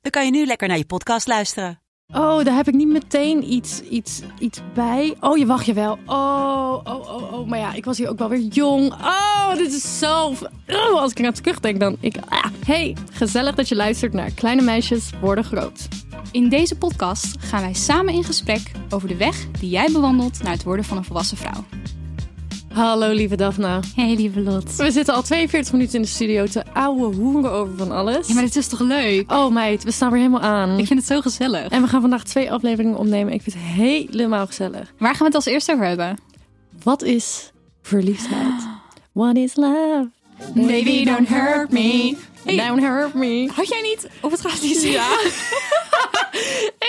dan kan je nu lekker naar je podcast luisteren. Oh, daar heb ik niet meteen iets, iets, iets bij. Oh, je wacht je wel. Oh, oh, oh, oh. Maar ja, ik was hier ook wel weer jong. Oh, dit is zo... Oh, als ik er aan terugdenk, dan... Ik, ah. Hey, gezellig dat je luistert naar Kleine Meisjes Worden Groot. In deze podcast gaan wij samen in gesprek over de weg die jij bewandelt naar het worden van een volwassen vrouw. Hallo, lieve Daphna. Hey lieve Lot. We zitten al 42 minuten in de studio te ouwe hoeren over van alles. Ja, maar dit is toch leuk? Oh meid, we staan weer helemaal aan. Ik vind het zo gezellig. En we gaan vandaag twee afleveringen opnemen. Ik vind het helemaal gezellig. Waar gaan we het als eerste over hebben? Wat is verliefdheid? What is love? Baby, don't hurt me. Hey. Don't hurt me. Had jij niet op het gaat Ja.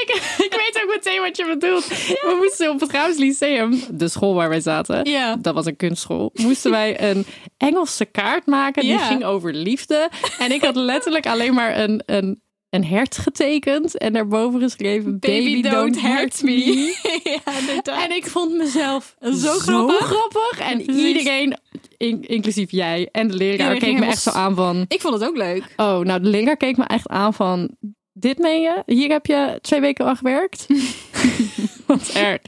ik, ik weet ook meteen wat je bedoelt. We moesten op het Graus Lyceum, de school waar wij zaten, Ja. dat was een kunstschool, moesten wij een Engelse kaart maken die Ja. ging over liefde. En ik had letterlijk alleen maar een, een, een hert getekend en daarboven geschreven Baby, don't, hurt me. ja. En ik vond mezelf Zo grappig. grappig. En Precies. iedereen, in- inclusief jij en de leraar, Iedereen keek me echt zo aan van... Ik vond het ook leuk. Oh, nou, de leraar keek me echt aan van... Dit meen je? Hier heb je twee weken aan gewerkt? Wat erg.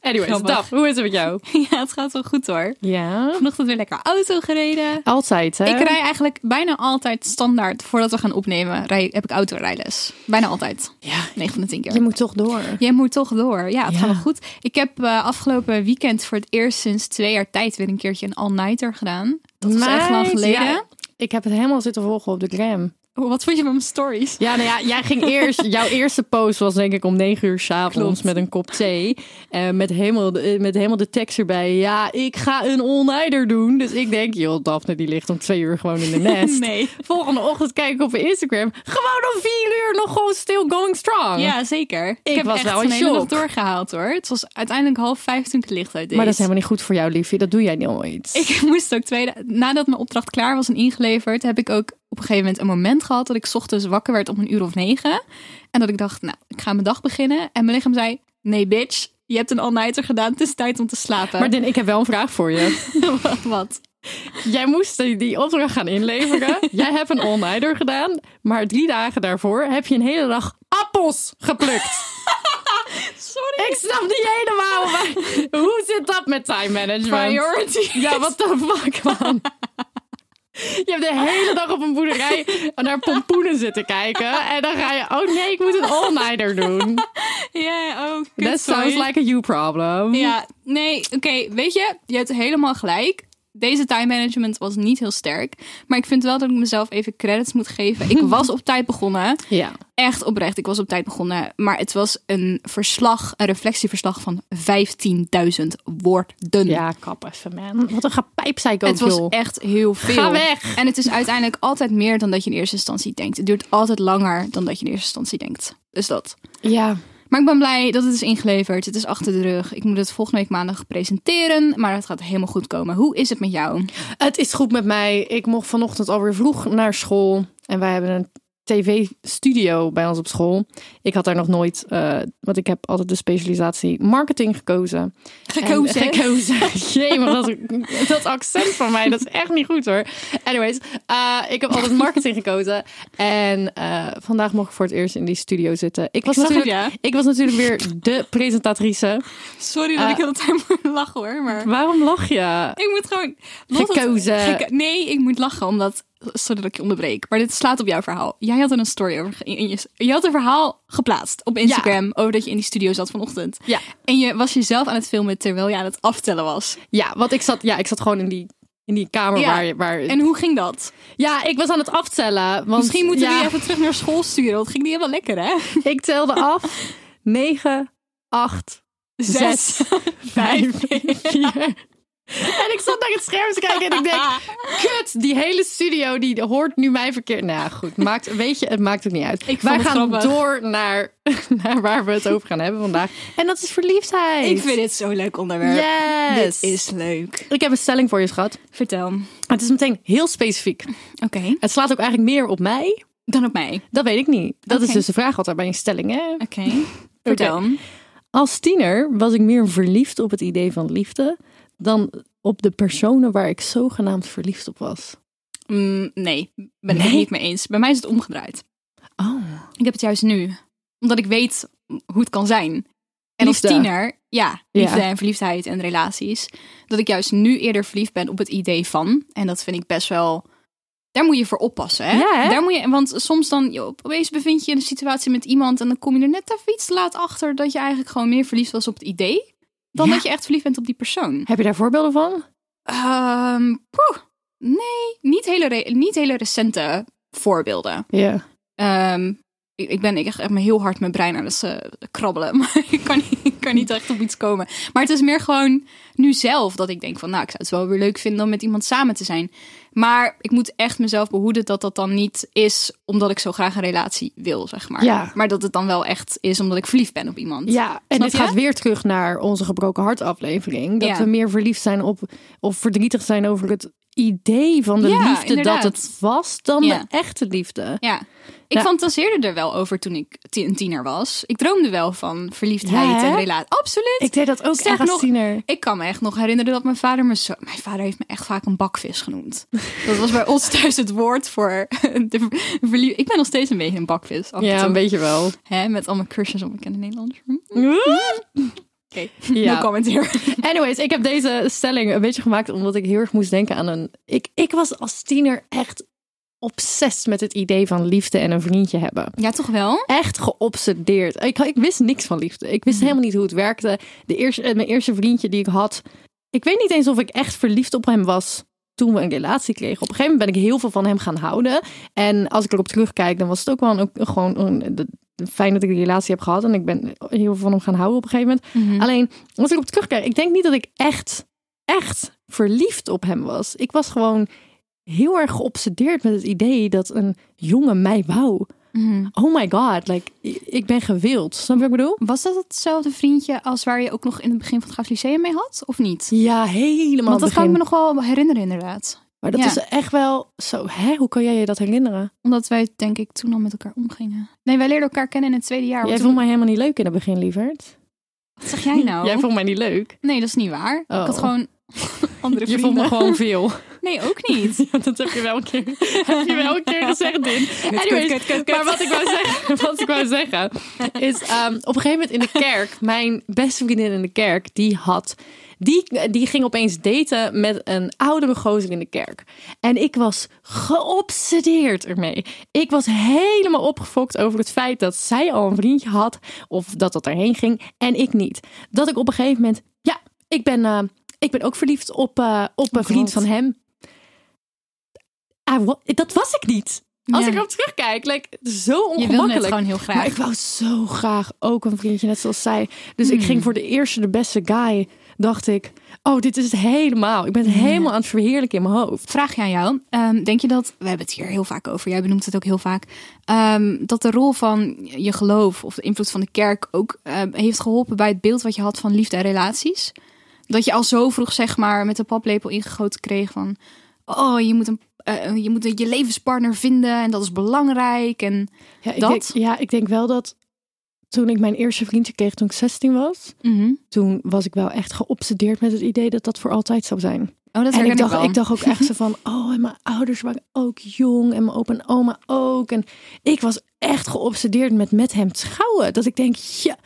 Anyways, Grappig. Daf, hoe is het met jou? Ja, het gaat wel goed hoor. Ja. Vanochtend weer lekker auto gereden. Altijd, hè? Ik rij eigenlijk bijna altijd standaard voordat we gaan opnemen. Rij, heb ik autorijles. Bijna altijd. Ja, 9 van de 10 keer. je moet toch door. Jij moet toch door. Ja, het Ja. gaat wel goed. Ik heb eh, afgelopen weekend voor het eerst sinds twee jaar tijd weer een keertje een all-nighter gedaan. Dat was echt lang geleden. ja. Ik heb het helemaal zitten volgen op de gram. Wat vond je van mijn stories? Ja, nou ja, jij ging eerst. Jouw eerste post was denk ik om negen uur s'avonds met een kop thee. eh, met, helemaal, de- met helemaal de tekst erbij. Ja, ik ga een all-nighter doen. Dus ik denk, joh, Daphne die ligt om twee uur gewoon in de nest. Nee. Volgende ochtend kijk ik op Instagram. Gewoon om vier uur nog gewoon still going strong. Ja, zeker. Ik, heb was echt wel een shock. doorgehaald hoor. Het was uiteindelijk half vijf toen ik het licht uit deed. Maar dat is helemaal niet goed voor jou, liefje. Dat doe jij nooit. Ik moest ook twee da- nadat mijn opdracht klaar was en ingeleverd, heb ik ook op een gegeven moment een moment gehad dat ik 's ochtends wakker werd om een uur of negen. En dat ik dacht, nou, ik ga mijn dag beginnen. En mijn lichaam zei, nee bitch, je hebt een all-nighter gedaan, het is tijd om te slapen. Maar ik heb wel een vraag voor je. wat? wat? Jij moest die, opdracht gaan inleveren. Jij hebt een all-nighter gedaan. Maar drie dagen daarvoor heb je een hele dag appels geplukt. Sorry. Ik snap niet helemaal. Maar hoe zit dat met time management? Priority. Ja, what the fuck, man. Je hebt de hele dag op een boerderij naar pompoenen zitten kijken. En dan ga je, oh nee, ik moet een all-nighter doen. Ja, oh, That sounds like a you problem. Ja, nee, oké, weet je, je hebt helemaal gelijk. Deze time management was niet heel sterk. Maar ik vind wel dat ik mezelf even credits moet geven. Ik was op tijd begonnen. Ja. Echt oprecht, ik was op tijd begonnen. Maar het was een verslag, een reflectieverslag van 15.000 woorden. Ja, kap even, man. Wat een gepijp, zei ik ook, Het was joh. echt heel veel. Ga weg. En het is uiteindelijk altijd meer dan dat je in eerste instantie denkt. Het duurt altijd langer dan dat je in eerste instantie denkt. Dus dat. Ja. Maar ik ben blij dat het is ingeleverd. Het is achter de rug. Ik moet het volgende week maandag presenteren. Maar het gaat helemaal goed komen. Hoe is het met jou? Het is goed met mij. Ik mocht vanochtend alweer vroeg naar school. En wij hebben een tv-studio bij ons op school. Ik had daar nog nooit, eh, want ik heb altijd de specialisatie marketing gekozen. Gekozen? En, gekozen. Jee, maar dat, dat accent van mij, dat is echt niet goed hoor. Anyways, eh, ik heb altijd marketing gekozen. En eh, vandaag mocht ik voor het eerst in die studio zitten. Ik was, het, natuurlijk, ja. ik was natuurlijk weer de presentatrice. Sorry dat ik heel de tijd moet lachen hoor. Maar Waarom lach je? ik moet gewoon... Het- Gekozen. geko- nee, ik moet lachen omdat... Sorry dat ik je onderbreek. Maar dit slaat op jouw verhaal. Jij had er een story over. In je, je had een verhaal geplaatst op Instagram. Over dat je in die studio zat vanochtend. Ja. En je was jezelf aan het filmen terwijl je aan het aftellen was. Ja, want ik zat, ja, ik zat gewoon in die, in die kamer Ja. waar, waar... En hoe ging dat? Ja, ik was aan het aftellen. Want, Misschien moeten we ja, die even terug naar school sturen. Want ging niet helemaal lekker, hè? Ik telde af. 9, 8, Zes, 6, 5, 4, En ik zat naar het scherm te kijken en ik denk, kut, die hele studio die hoort nu mij verkeerd. Nou goed, maakt, weet je, het maakt ook niet uit. Wij het gaan grappig. door naar, naar waar we het over gaan hebben vandaag. En dat is verliefdheid. Ik vind dit zo'n leuk onderwerp. Yes. Dit is leuk. Ik heb een stelling voor je, schat. Vertel. Het is meteen heel specifiek. Oké. Het slaat ook eigenlijk meer op mij. Dan op mij. Dat weet ik niet. Dat is dus de vraag altijd bij een stelling, hè? Oké. Vertel. Als tiener was ik meer verliefd op het idee van liefde dan op de personen waar ik zogenaamd verliefd op was. Mm, nee, ben ik niet mee eens. Bij mij is het omgedraaid. Oh. Ik heb het juist nu. Omdat ik weet hoe het kan zijn. En Liefde. als tiener, ja, liefde Ja. en verliefdheid en relaties. Dat ik juist nu eerder verliefd ben op het idee van. En dat vind ik best wel... Daar moet je voor oppassen, hè? Ja, hè? Daar moet je, want soms dan, joh, opeens bevind je in een situatie met iemand... en dan kom je er net even iets laat achter... dat je eigenlijk gewoon meer verliefd was op het idee... dan Ja. dat je echt verliefd bent op die persoon. Heb je daar voorbeelden van? Ehm, poeh, nee, niet hele, niet hele recente voorbeelden. Ja. Ehm, ik, ik ben echt, echt heel hard mijn brein aan het eh, krabbelen. Maar ik kan, niet, ik kan niet echt op iets komen. Maar het is meer gewoon nu zelf dat ik denk van... nou, ik zou het wel weer leuk vinden om met iemand samen te zijn. Maar ik moet echt mezelf behoeden dat dat dan niet is... omdat ik zo graag een relatie wil, zeg maar. Ja. Maar dat het dan wel echt is omdat ik verliefd ben op iemand. Ja, en dit je? gaat weer terug naar onze gebroken hart aflevering. Dat Ja. we meer verliefd zijn op of verdrietig zijn over het idee van de Ja, liefde inderdaad. dat het was dan de echte liefde. Ja. Ik Ja. fantaseerde er wel over toen ik een tiener was. Ik droomde wel van verliefdheid Ja, en relatie. Absoluut. Ik deed dat ook echt als nog, tiener. Ik kan me echt nog herinneren dat mijn vader me zo... Mijn vader heeft me echt vaak een bakvis genoemd. Dat was bij ons thuis het woord voor... De verlie- ik ben nog steeds een beetje een bakvis. Ja, een beetje wel. Hè, met allemaal cursus op bekende Nederlanders. Oké, Ja. no comment here. Anyways, ik heb deze stelling een beetje gemaakt omdat ik heel erg moest denken aan een. Ik, ik was als tiener echt obsessief met het idee van liefde en een vriendje hebben. Ja, toch wel? Echt geobsedeerd. Ik, ik wist niks van liefde. Ik wist helemaal niet hoe het werkte. De eerste, eh, mijn eerste vriendje die ik had. Ik weet niet eens of ik echt verliefd op hem was toen we een relatie kregen. Op een gegeven moment ben ik heel veel van hem gaan houden. En als ik erop terugkijk, dan was het ook wel een, gewoon een, fijn dat ik die relatie heb gehad. En ik ben heel veel van hem gaan houden op een gegeven moment. Mhm. Alleen, als ik op terugkijk, ik denk niet dat ik echt, echt verliefd op hem was. Ik was gewoon heel erg geobsedeerd met het idee dat een jongen mij wou. Mhm. Oh my god, like, ik ben gewild. Snap je wat ik bedoel? Was dat hetzelfde vriendje als waar je ook nog in het begin van het Graaf Lyceum mee had? Of niet? Ja, helemaal Want dat begin. kan ik me nog wel herinneren inderdaad. Maar dat Ja. is echt wel zo. Hè? Hoe kan jij je dat herinneren? Omdat wij denk ik toen al met elkaar omgingen. Nee, wij leerden elkaar kennen in het tweede jaar. jij vond toen- mij helemaal niet leuk in het begin, lieverd. Wat zeg jij nou? Jij vond mij niet leuk. Nee, dat is niet waar. Ik Oh. had gewoon andere Je vrienden. vond me gewoon veel. Nee, ook niet. Ja, dat heb je wel een keer, heb je wel een keer gezegd, Din. Anyways, kut, kut, kut. Maar wat ik wou zeggen, wat ik wou zeggen is... ehm, op een gegeven moment in de kerk... Mijn beste vriendin in de kerk, die had... Die, die ging opeens daten met een oudere gozer in de kerk. En ik was geobsedeerd ermee. Ik was helemaal opgefokt over het feit dat zij al een vriendje had. Of dat dat erheen ging. En ik niet. Dat ik op een gegeven moment... Ja, ik ben, eh, ik ben ook verliefd op, eh, op een vriend van hem. Ah, dat was ik niet. Als Ja. ik erop terugkijk, like, zo Je wilde het ongemakkelijk. gewoon heel Maar graag. ik wou zo graag ook een vriendje, net zoals zij. Dus ik Hmm. ging voor de eerste, de beste guy. Dacht ik, oh, dit is het helemaal. Ik ben het helemaal aan het verheerlijken in mijn hoofd. Vraag je aan jou. Ehm, denk je dat, we hebben het hier heel vaak over, jij benoemt het ook heel vaak, ehm, dat de rol van je geloof of de invloed van de kerk ook ehm, heeft geholpen bij het beeld wat je had van liefde en relaties? Dat je al zo vroeg, zeg maar, met de paplepel ingegoten kreeg van, oh, je moet, een, eh, je moet een- je levenspartner vinden en dat is belangrijk. En, Ja, ik Dat? Denk, ja, ik denk wel dat toen ik mijn eerste vriendje kreeg toen ik 16 was, Mhm. toen was ik wel echt geobsedeerd met het idee dat dat voor altijd zou zijn. Oh, dat en ik dacht, ik dacht ook echt zo van, oh, en mijn ouders waren ook jong en mijn opa en oma ook. En ik was echt geobsedeerd met met hem trouwen. Dat ik denk, ja,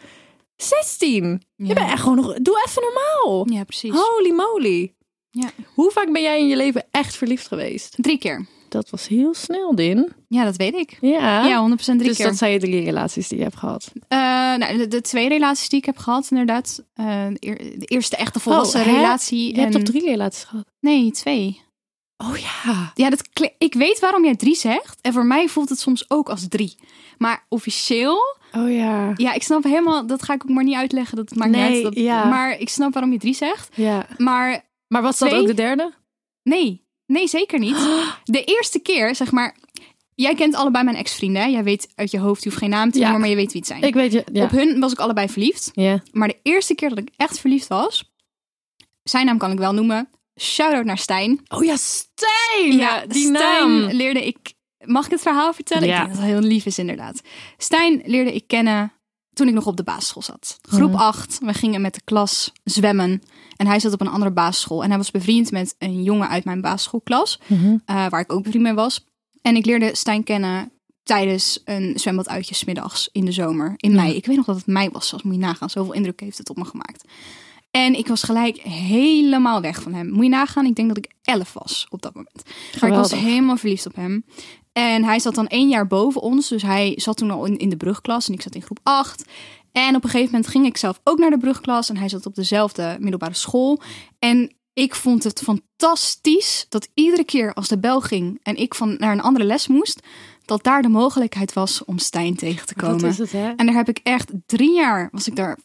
16. Je bent echt gewoon nog, doe even normaal. Ja, precies. Holy moly. Ja. Hoe vaak ben jij in je leven echt verliefd geweest? Drie keer. Dat was heel snel, Din. Ja, dat weet ik. Ja. Ja, 100% drie dus keer. dat zijn je drie relaties die je hebt gehad. Eh, nou, de, de twee relaties die ik heb gehad, inderdaad. Eh, de, eer- de eerste echte volwassen Oh, relatie. Je en... hebt toch drie relaties gehad? Nee, twee. Oh ja. Ja, dat ik weet waarom jij drie zegt. En voor mij voelt het soms ook als drie. Maar officieel, Oh ja. ja, ik snap helemaal, dat ga ik ook maar niet uitleggen. Dat maakt Nee, niet uit. Dat, ja. Maar ik snap waarom je drie zegt. Ja. Maar Maar was dat ook de derde? Nee, nee, zeker niet. De eerste keer, zeg maar... Jij kent allebei mijn ex-vrienden. hè? Jij weet uit je hoofd, je hoeft geen naam te Ja. noemen, maar je weet wie het zijn. Ik weet je. Ja. Op hun was ik allebei verliefd. Ja. Maar de eerste keer dat ik echt verliefd was... Zijn naam kan ik wel noemen. Shout-out naar Stijn. Oh ja, Stijn! die Stijn naam. leerde ik... Mag ik het verhaal vertellen? Ja. Ik denk dat het heel lief is, inderdaad. Stijn leerde ik kennen toen ik nog op de basisschool zat. Groep Mhm. 8. We gingen met de klas zwemmen. En hij zat op een andere basisschool. En hij was bevriend met een jongen uit mijn basisschoolklas. Eh, waar ik ook bevriend mee was. En ik leerde Stijn kennen tijdens een zwembaduitje 's middags in de zomer. In mei. Ik weet nog dat het mei was. Zoals moet je nagaan. Zoveel indruk heeft het op me gemaakt. En ik was gelijk helemaal weg van hem. Moet je nagaan, ik denk dat ik 11 was op dat moment. Maar ik was helemaal verliefd op hem. En hij zat dan één jaar boven ons. Dus hij zat toen al in, in de brugklas en ik zat in groep 8. En op een gegeven moment ging ik zelf ook naar de brugklas. En hij zat op dezelfde middelbare school. En ik vond het fantastisch dat iedere keer als de bel ging en ik van naar een andere les moest, dat daar de mogelijkheid was om Stijn tegen te komen. Dat is het, hè? En daar heb ik echt drie jaar, was ik daar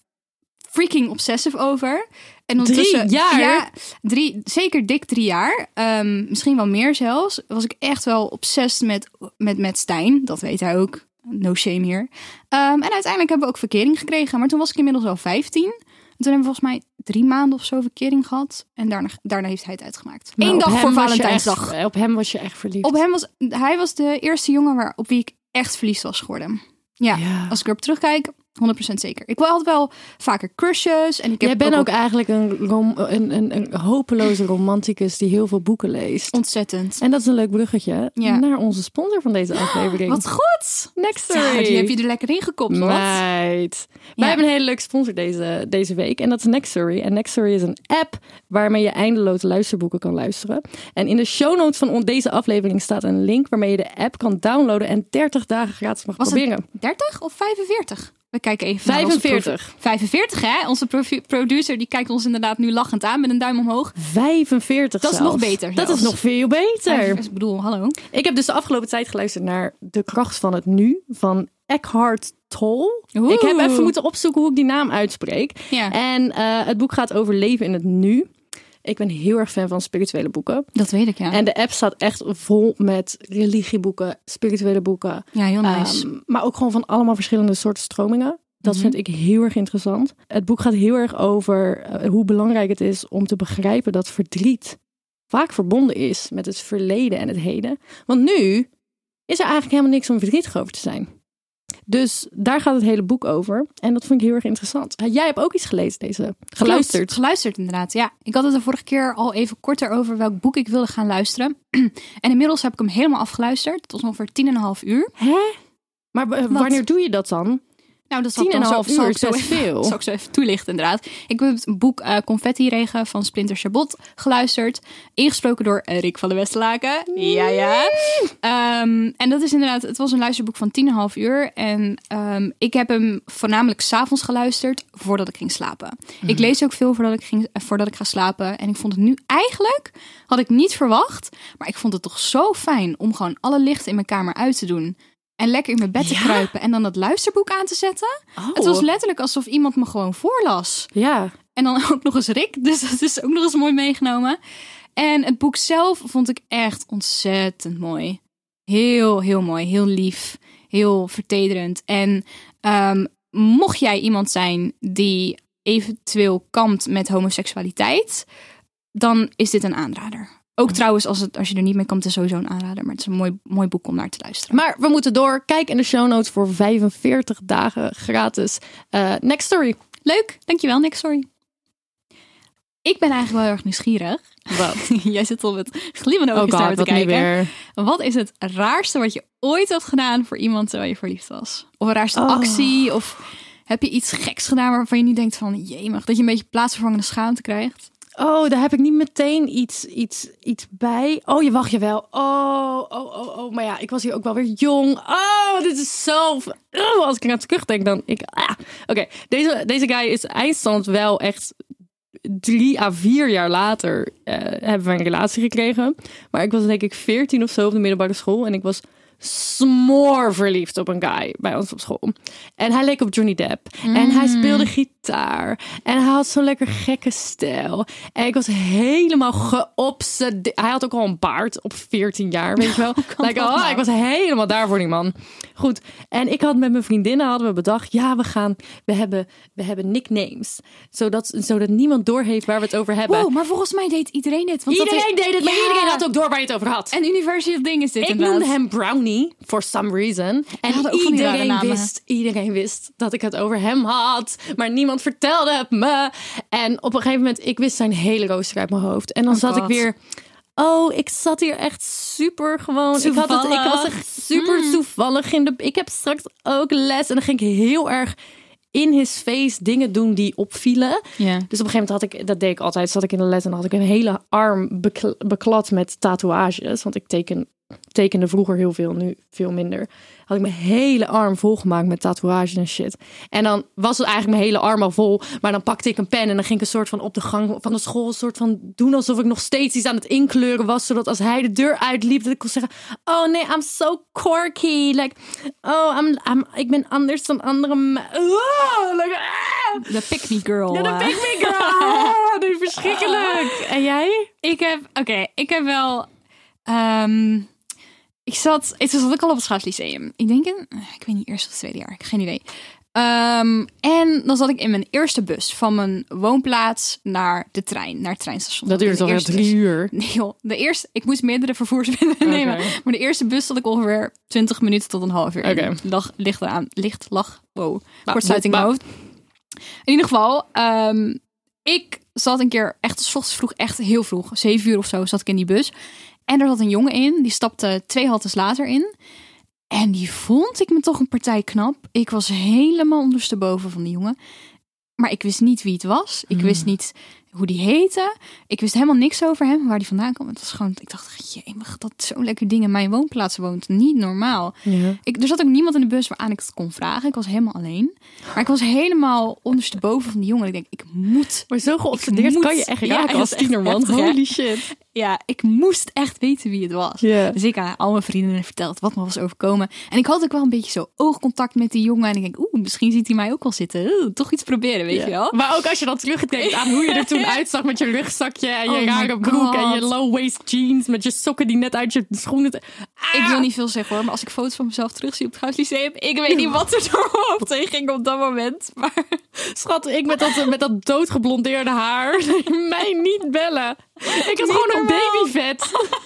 freaking obsessive over. En ondertussen, jaar? Ja, drie, zeker dik drie jaar. Ehm, misschien wel meer zelfs. Was ik echt wel obsessed met, met, met Stijn. Dat weet hij ook. No shame hier. Ehm, en uiteindelijk hebben we ook verkering gekregen. Maar toen was ik inmiddels al 15. En toen hebben we volgens mij drie maanden of zo verkering gehad. En daarna, daarna heeft hij het uitgemaakt. Maar Eén dag voor Valentijnsdag. echt- op hem was je echt verliefd. Op hem was, hij was de eerste jongen waar, op wie ik echt verliefd was geworden. Ja, Ja. als ik erop terugkijk, 100% zeker. Ik had wel vaker crushes. En ik heb Jij bent ook eigenlijk een, rom- een, een, een hopeloze romanticus die heel veel boeken leest. ontzettend. En dat is een leuk bruggetje Ja. naar onze sponsor van deze aflevering. Wat goed! Next Ja, die heb je er lekker in gekopt, wat? Wij hebben een hele leuke sponsor deze, deze week. En dat is Nextory. En Nextory is een app waarmee je eindeloze luisterboeken kan luisteren. En in de show notes van deze aflevering staat een link waarmee je de app kan downloaden en 30 dagen gratis mag Was proberen. 30 of 45? We kijken even naar onze 45. profi- 45, hè? Onze producer die kijkt ons inderdaad nu lachend aan met een duim omhoog. 45 Dat is nog beter Dat is nog veel beter. Ik bedoel, hallo. Ik heb dus de afgelopen tijd geluisterd naar De Kracht van het Nu van Eckhart Tolle. Oeh. Ik heb even moeten opzoeken hoe ik die naam uitspreek. Ja. En eh, het boek gaat over leven in het nu. Ik ben heel erg fan van spirituele boeken. Dat weet ik, ja. En de app staat echt vol met religieboeken, spirituele boeken. ja, heel nice. Ehm, maar ook gewoon van allemaal verschillende soorten stromingen. Dat Mhm. vind ik heel erg interessant. Het boek gaat heel erg over eh, hoe belangrijk het is om te begrijpen dat verdriet vaak verbonden is met het verleden en het heden. Want nu is er eigenlijk helemaal niks om verdrietig over te zijn. Dus daar gaat het hele boek over. En dat vind ik heel erg interessant. Eh, Jij hebt ook iets gelezen deze. Geluisterd. Klopt, geluisterd inderdaad, ja. Ik had het de vorige keer al even korter over welk boek ik wilde gaan luisteren. en inmiddels heb ik hem helemaal afgeluisterd. Het was ongeveer tien en een half uur. Hè? Maar w- wanneer doe je dat dan? Nou, dat zal ik dan zo- zal ik zo even- veel. Zal ik zo even toelichten, inderdaad. Ik heb het boek eh Confetti Regen van Splinter Chabot geluisterd. Ingesproken door eh, Rick van de Westlaken. Ja, ja. Ehm, en dat is inderdaad, het was een luisterboek van 10,5 uur. En ehm, ik heb hem voornamelijk s'avonds geluisterd voordat ik ging slapen. Ik lees ook veel voordat ik, ging, eh, voordat ik ga slapen. En ik vond het nu eigenlijk, had ik niet verwacht. Maar ik vond het toch zo fijn om gewoon alle lichten in mijn kamer uit te doen. En lekker in mijn bed te Ja? kruipen en dan dat luisterboek aan te zetten. Het was letterlijk alsof iemand me gewoon voorlas. Ja. En dan ook nog eens Rick, dus dat is ook nog eens mooi meegenomen. En het boek zelf vond ik echt ontzettend mooi. Heel, heel mooi. Heel lief. Heel vertederend. En ehm, mocht jij iemand zijn die eventueel kampt met homoseksualiteit, dan is dit een aanrader. Ook trouwens, als, het, als je er niet mee kampt, is sowieso een aanrader. Maar het is een mooi, mooi boek om naar te luisteren. Maar we moeten door. Kijk in de show notes voor 45 dagen gratis. Eh, next story. Leuk, dankjewel Nick, sorry. Ik ben eigenlijk wel heel erg nieuwsgierig. Wat? Jij zit al met glimmende Oh ogen god, te kijken. weer? Wat is het raarste wat je ooit hebt gedaan voor iemand terwijl je verliefd was? Of een raarste Oh. actie? Of heb je iets geks gedaan waarvan je nu denkt van... Jemig, dat je een beetje plaatsvervangende schaamte krijgt? Oh, daar heb ik niet meteen iets, iets, iets bij. Oh, je wacht je wel. Oh, oh, oh, oh. Maar ja, ik was hier ook wel weer jong. Oh, dit is zo... Oh, als ik eraan terugdenk, dan... Ik... Ah. Oké, deze, deze guy is eindstand wel echt drie à vier jaar later eh, hebben we een relatie gekregen. Maar ik was denk ik veertien of zo op de middelbare school. En ik was smoor verliefd op een guy bij ons op school. En hij leek op Johnny Depp. En hij speelde gitaar. En hij had zo'n lekker gekke stijl. En ik was helemaal geobsedeerd. Hij had ook al een baard op 14 jaar, weet je wel. like, dat oh, nou? ik was helemaal daar voor die man. Goed. En ik had met mijn vriendinnen hadden we bedacht, ja, we gaan, we hebben, we hebben nicknames. Zodat, zodat niemand doorheeft waar we het over hebben. Wow, maar volgens mij deed iedereen dit. Want dat Iedereen is- deed het, maar Ja. iedereen had ook door waar je het over had. En universeel ding is dit Ik inderdaad. noemde hem Brownie, for some reason. En hadden ook van die rare iedereen namen. wist, iedereen wist dat ik het over hem had. Maar niemand vertelde het me. En op een gegeven moment, ik wist zijn hele rooster uit mijn hoofd. En dan Oh zat ik God. weer... Oh, ik zat hier echt super gewoon. Ik, had het, ik was Toevallig. echt super Hmm. toevallig in de. Ik heb straks ook les en dan ging ik heel erg in his face dingen doen die opvielen. Dus op een gegeven moment had ik, dat deed ik altijd, zat ik in de les en had ik een hele arm bekl- beklad met tatoeages. Want ik teken, tekende vroeger heel veel, nu veel minder. Had ik mijn hele arm volgemaakt met tatoeages en shit. En dan was het eigenlijk mijn hele arm al vol. Maar dan pakte ik een pen en dan ging ik een soort van op de gang van de school... een soort van doen alsof ik nog steeds iets aan het inkleuren was. Zodat als hij de deur uitliep, dat ik kon zeggen... Oh nee, I'm so quirky. Like, oh, I'm, I'm, ik ben anders dan andere... me- Oh, like, ah. De pick me girl. Ja, de eh. Big Big Girl. Oh, dat is verschrikkelijk. En jij? Ik heb, oké, ik heb wel. ehm, ik zat, het zat ook al op het schaatslyceum. Ik denk in, ik weet niet, eerste of tweede jaar, ik heb geen idee. Ehm, en dan zat ik in mijn eerste bus van mijn woonplaats naar de trein, naar het treinstation. Dat duurt In de toch eerste drie uur. Nee joh, de eerste, ik moest meerdere vervoersmiddelen nemen. Maar de eerste bus zat ik ongeveer 20 minuten tot een half uur. Oké. Lag, licht eraan, licht, lag, wow, kortsluiting in ba- mijn hoofd. In ieder geval, ehm, ik zat een keer echt, s ochtends vroeg, echt heel vroeg, zeven uur of zo, zat ik in die bus. En er zat een jongen in, die stapte twee haltes later in. En die vond ik me toch een partij knap. Ik was helemaal ondersteboven van die jongen. Maar ik wist niet wie het was. Ik wist niet hoe die heette. Ik wist helemaal niks over hem, waar die vandaan kwam. Het was gewoon, ik dacht, jemig, dat zo'n lekker ding in mijn woonplaats woont. Niet normaal. Ja. Ik, er zat ook niemand in de bus waaraan ik het kon vragen. Ik was helemaal alleen. Maar ik was helemaal ondersteboven van die jongen. Ik denk, ik moet. Maar zo geobsedeerd kan je echt Ja, raken dat als tienerman. Holy shit. Ja, ik moest echt weten wie het was. Ja. Dus ik aan al mijn vrienden verteld wat me was overkomen. En ik had ook wel een beetje zo oogcontact met die jongen. En ik denk, oeh, misschien ziet hij mij ook wel zitten. Oeh, toch iets proberen, weet je wel. Maar ook als je dan terugdenkt aan hoe je er toen uitzag met je rugzakje en je Oh rare broek en je God. low waist jeans met je sokken die net uit je schoenen. Ik wil niet veel zeggen hoor, maar als ik foto's van mezelf terugzie op het Gauwslyceum, ik weet niet wat er door heen ging op dat moment. Maar Schat, ik met dat, met dat doodgeblondeerde haar. Mij niet bellen. Ik had gewoon een babyvet.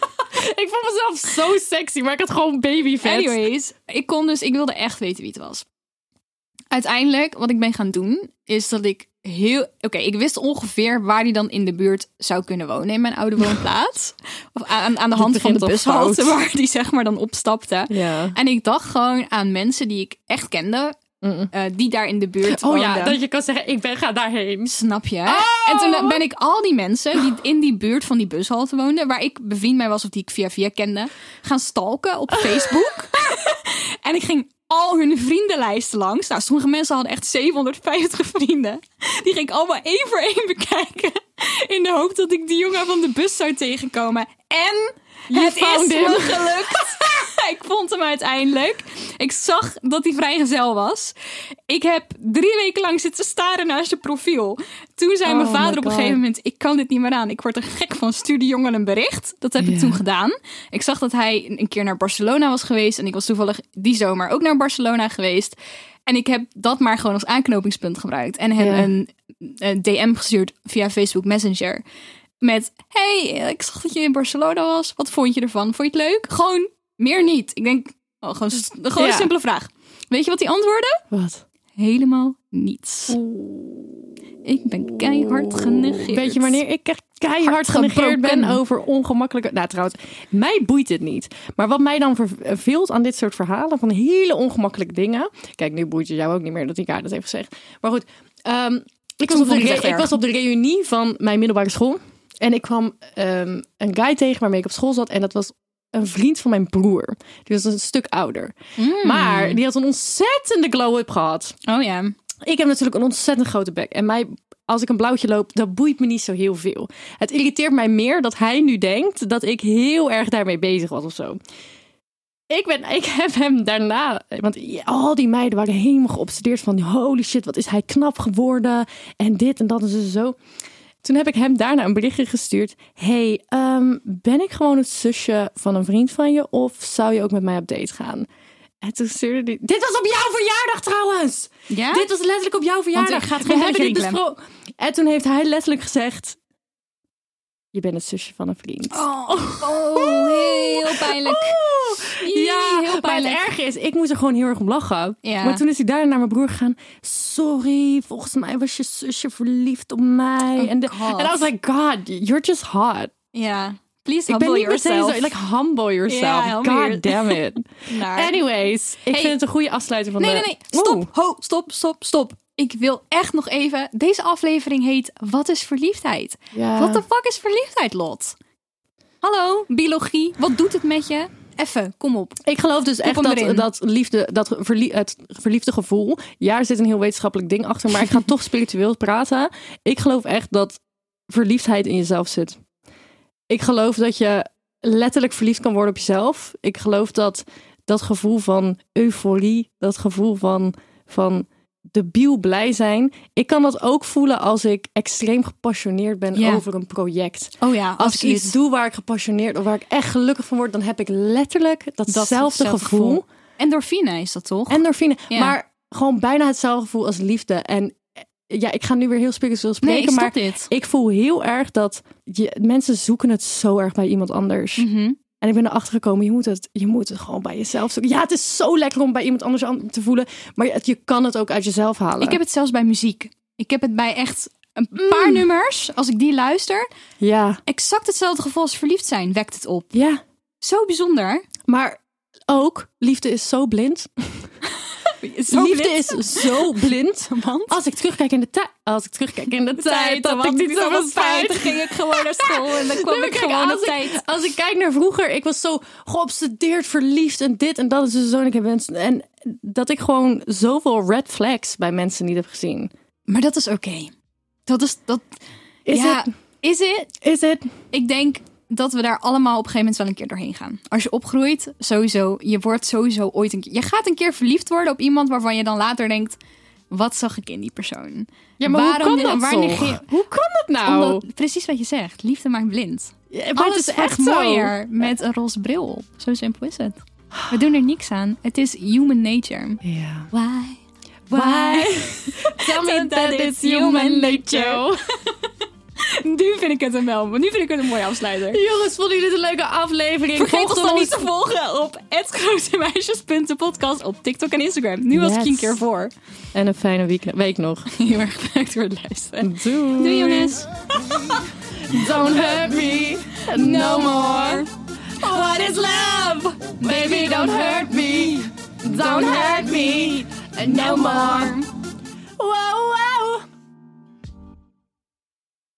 ik vond mezelf zo sexy, maar ik had gewoon babyvet. anyways, ik kon dus, ik wilde echt weten wie het was. Uiteindelijk, wat ik ben gaan doen, is dat ik heel... Oké, ik wist ongeveer waar hij dan in de buurt zou kunnen wonen in mijn oude woonplaats. Of aan, aan de hand van de bushalte waar die zeg maar dan opstapte. Ja. En ik dacht gewoon aan mensen die ik echt kende, eh, die daar in de buurt Oh ja, dat je kan zeggen, ik ben ga daarheen. Snap je? Oh! En toen ben ik al die mensen die in die buurt van die bushalte woonden, waar ik bevriend mee was of die ik via via kende, gaan stalken op Facebook. en ik ging al hun vriendenlijsten langs. Nou, sommige mensen hadden echt 750 vrienden. Die ging ik allemaal één voor één bekijken. In de hoop dat ik die jongen van de bus zou tegenkomen. En het is me gelukt. ik vond hem uiteindelijk. Ik zag dat hij vrijgezel was. Ik heb drie weken lang zitten staren naar zijn profiel. Toen zei mijn Oh vader op een gegeven moment... ik kan dit niet meer aan. Ik word er gek van. Stuur die jongen een bericht. Dat heb ik toen gedaan. Ik zag dat hij een keer naar Barcelona was geweest. En ik was toevallig die zomer ook naar Barcelona geweest. En ik heb dat maar gewoon als aanknopingspunt gebruikt. En hem een, een DM gestuurd via Facebook Messenger. Met, hey, ik zag dat je in Barcelona was. Wat vond je ervan? Vond je het leuk? Gewoon meer niet. Ik denk, oh, gewoon, gewoon Ja. een simpele vraag. Weet je wat hij antwoordde? Wat? Helemaal niets. Ik ben keihard genegeerd. Weet je wanneer ik echt keihard Hard genegeerd ben over ongemakkelijke... Nou trouwens, mij boeit het niet. Maar wat mij dan verveelt aan dit soort verhalen van hele ongemakkelijke dingen... Kijk, nu boeit het jou ook niet meer dat ik haar dat heeft gezegd. Maar goed, ehm, ik, was op de ik erg. was op de reunie van mijn middelbare school. En ik kwam ehm, een guy tegen waarmee ik op school zat. En dat was een vriend van mijn broer. Die was een stuk ouder. Maar die had een ontzettende glow-up gehad. Oh ja. Ik heb natuurlijk een ontzettend grote bek. En mij, als ik een blauwtje loop, dat boeit me niet zo heel veel. Het irriteert mij meer dat hij nu denkt dat ik heel erg daarmee bezig was of zo. ik, ben, ik heb hem daarna, want al die meiden waren helemaal geobsedeerd van holy shit, wat is hij knap geworden en dit en dat en zo. zo. Toen heb ik hem daarna een berichtje gestuurd. Hey, ehm, ben ik gewoon het zusje van een vriend van je of zou je ook met mij op date gaan? En toen stuurde. Dit was op jouw verjaardag trouwens! Ja? Dit was letterlijk op jouw verjaardag. ik ga het geen hebben dit belletje besproken. En toen heeft hij letterlijk gezegd... Je bent het zusje van een vriend. Oh, oh, heel pijnlijk. Ii, Ja, heel maar pijnlijk. het erge is, ik moest er gewoon heel erg om lachen. Ja. Maar toen is hij daarna naar mijn broer gegaan. Sorry, volgens mij was je zusje verliefd op mij. Oh, en de, God. I was like, God, you're just hot. Ja. Please Ik ben humble niet yourself. zo, like, humble yourself. Humble God your- damn it. Anyways, ik Hey. vind het een goede afsluiting van Nee, de... nee, nee. Stop. Oeh. Ho, stop, stop, stop. Ik wil echt nog even... Deze aflevering heet Wat is verliefdheid? Ja. Wat de fuck is verliefdheid, Lot? Hallo, biologie. Wat doet het met je? Even, kom op. Ik geloof dus echt dat, dat liefde, dat verlie- het verliefde gevoel. Ja, er zit een heel wetenschappelijk ding achter, maar ik ga toch spiritueel praten. Ik geloof echt dat verliefdheid in jezelf zit. Ik geloof dat je letterlijk verliefd kan worden op jezelf. Ik geloof dat dat gevoel van euforie, dat gevoel van, van debiel blij zijn. Ik kan dat ook voelen als ik extreem gepassioneerd ben over een project. Oh ja, Als ik iets doe waar ik gepassioneerd of waar ik echt gelukkig van word, dan heb ik letterlijk datzelfde gevoel. gevoel. Endorfine is dat toch? Endorfine. Ja. Maar gewoon bijna hetzelfde gevoel als liefde. En eh, ja, ik ga nu weer heel spiritueel nee, spreken, maar dit. ik voel heel erg dat je, mensen zoeken het zo erg bij iemand anders. Mhm. En ik ben erachter gekomen, je moet, het, je moet het gewoon bij jezelf zoeken. Ja, het is zo lekker om bij iemand anders aan te voelen, maar je, je kan het ook uit jezelf halen. Ik heb het zelfs bij muziek. Ik heb het bij echt een paar nummers. Als ik die luister, Ja, exact hetzelfde gevoel als verliefd zijn wekt het op. ja. Zo bijzonder. Maar ook, liefde is zo blind. Zo liefde is zo blind. Want? Als ik terugkijk in de tijd, als ik terugkijk in de tijd, dan ik niet zoveel spijt. Ging ik gewoon naar school en dan kwam Nee, ik kijk, gewoon als op ik- tijd. Als ik kijk naar vroeger, ik was zo geobsedeerd, verliefd en dit en dat is dus zo. En, ik heb mensen- en dat ik gewoon zoveel red flags bij mensen niet heb gezien. Maar dat is oké. Dat is dat. Is ja, het? is het? Is het? Ik denk dat we daar allemaal op een gegeven moment wel een keer doorheen gaan. Als je opgroeit, sowieso. Je wordt sowieso ooit een keer. Je gaat een keer verliefd worden op iemand waarvan je dan later denkt: wat zag ik in die persoon? Ja, maar Waarom- hoe kan dat waar Hoe kan dat nou? Omdat, precies wat je zegt. Liefde maakt blind. Ja, maar Alles het is echt zo. mooier met een roze bril op. Zo simpel is het. We doen er niks aan. Het is human nature. Ja. Why? Why? Tell me that it's human nature. Nu vind ik het een wel. Nu vind ik het een mooie afsluiter. Jongens, vonden jullie dit een leuke aflevering? Vergeet Volg ons dan niet te volgen op @grotemeisjes.podcast op TikTok en Instagram. Nu was ik Yes. een keer voor. En een fijne week, week nog. Heel erg bedankt voor het luisteren. Doei. Doei jongens. Don't hurt me no more. What is love? Baby, don't hurt me. Don't hurt me no more. Wow,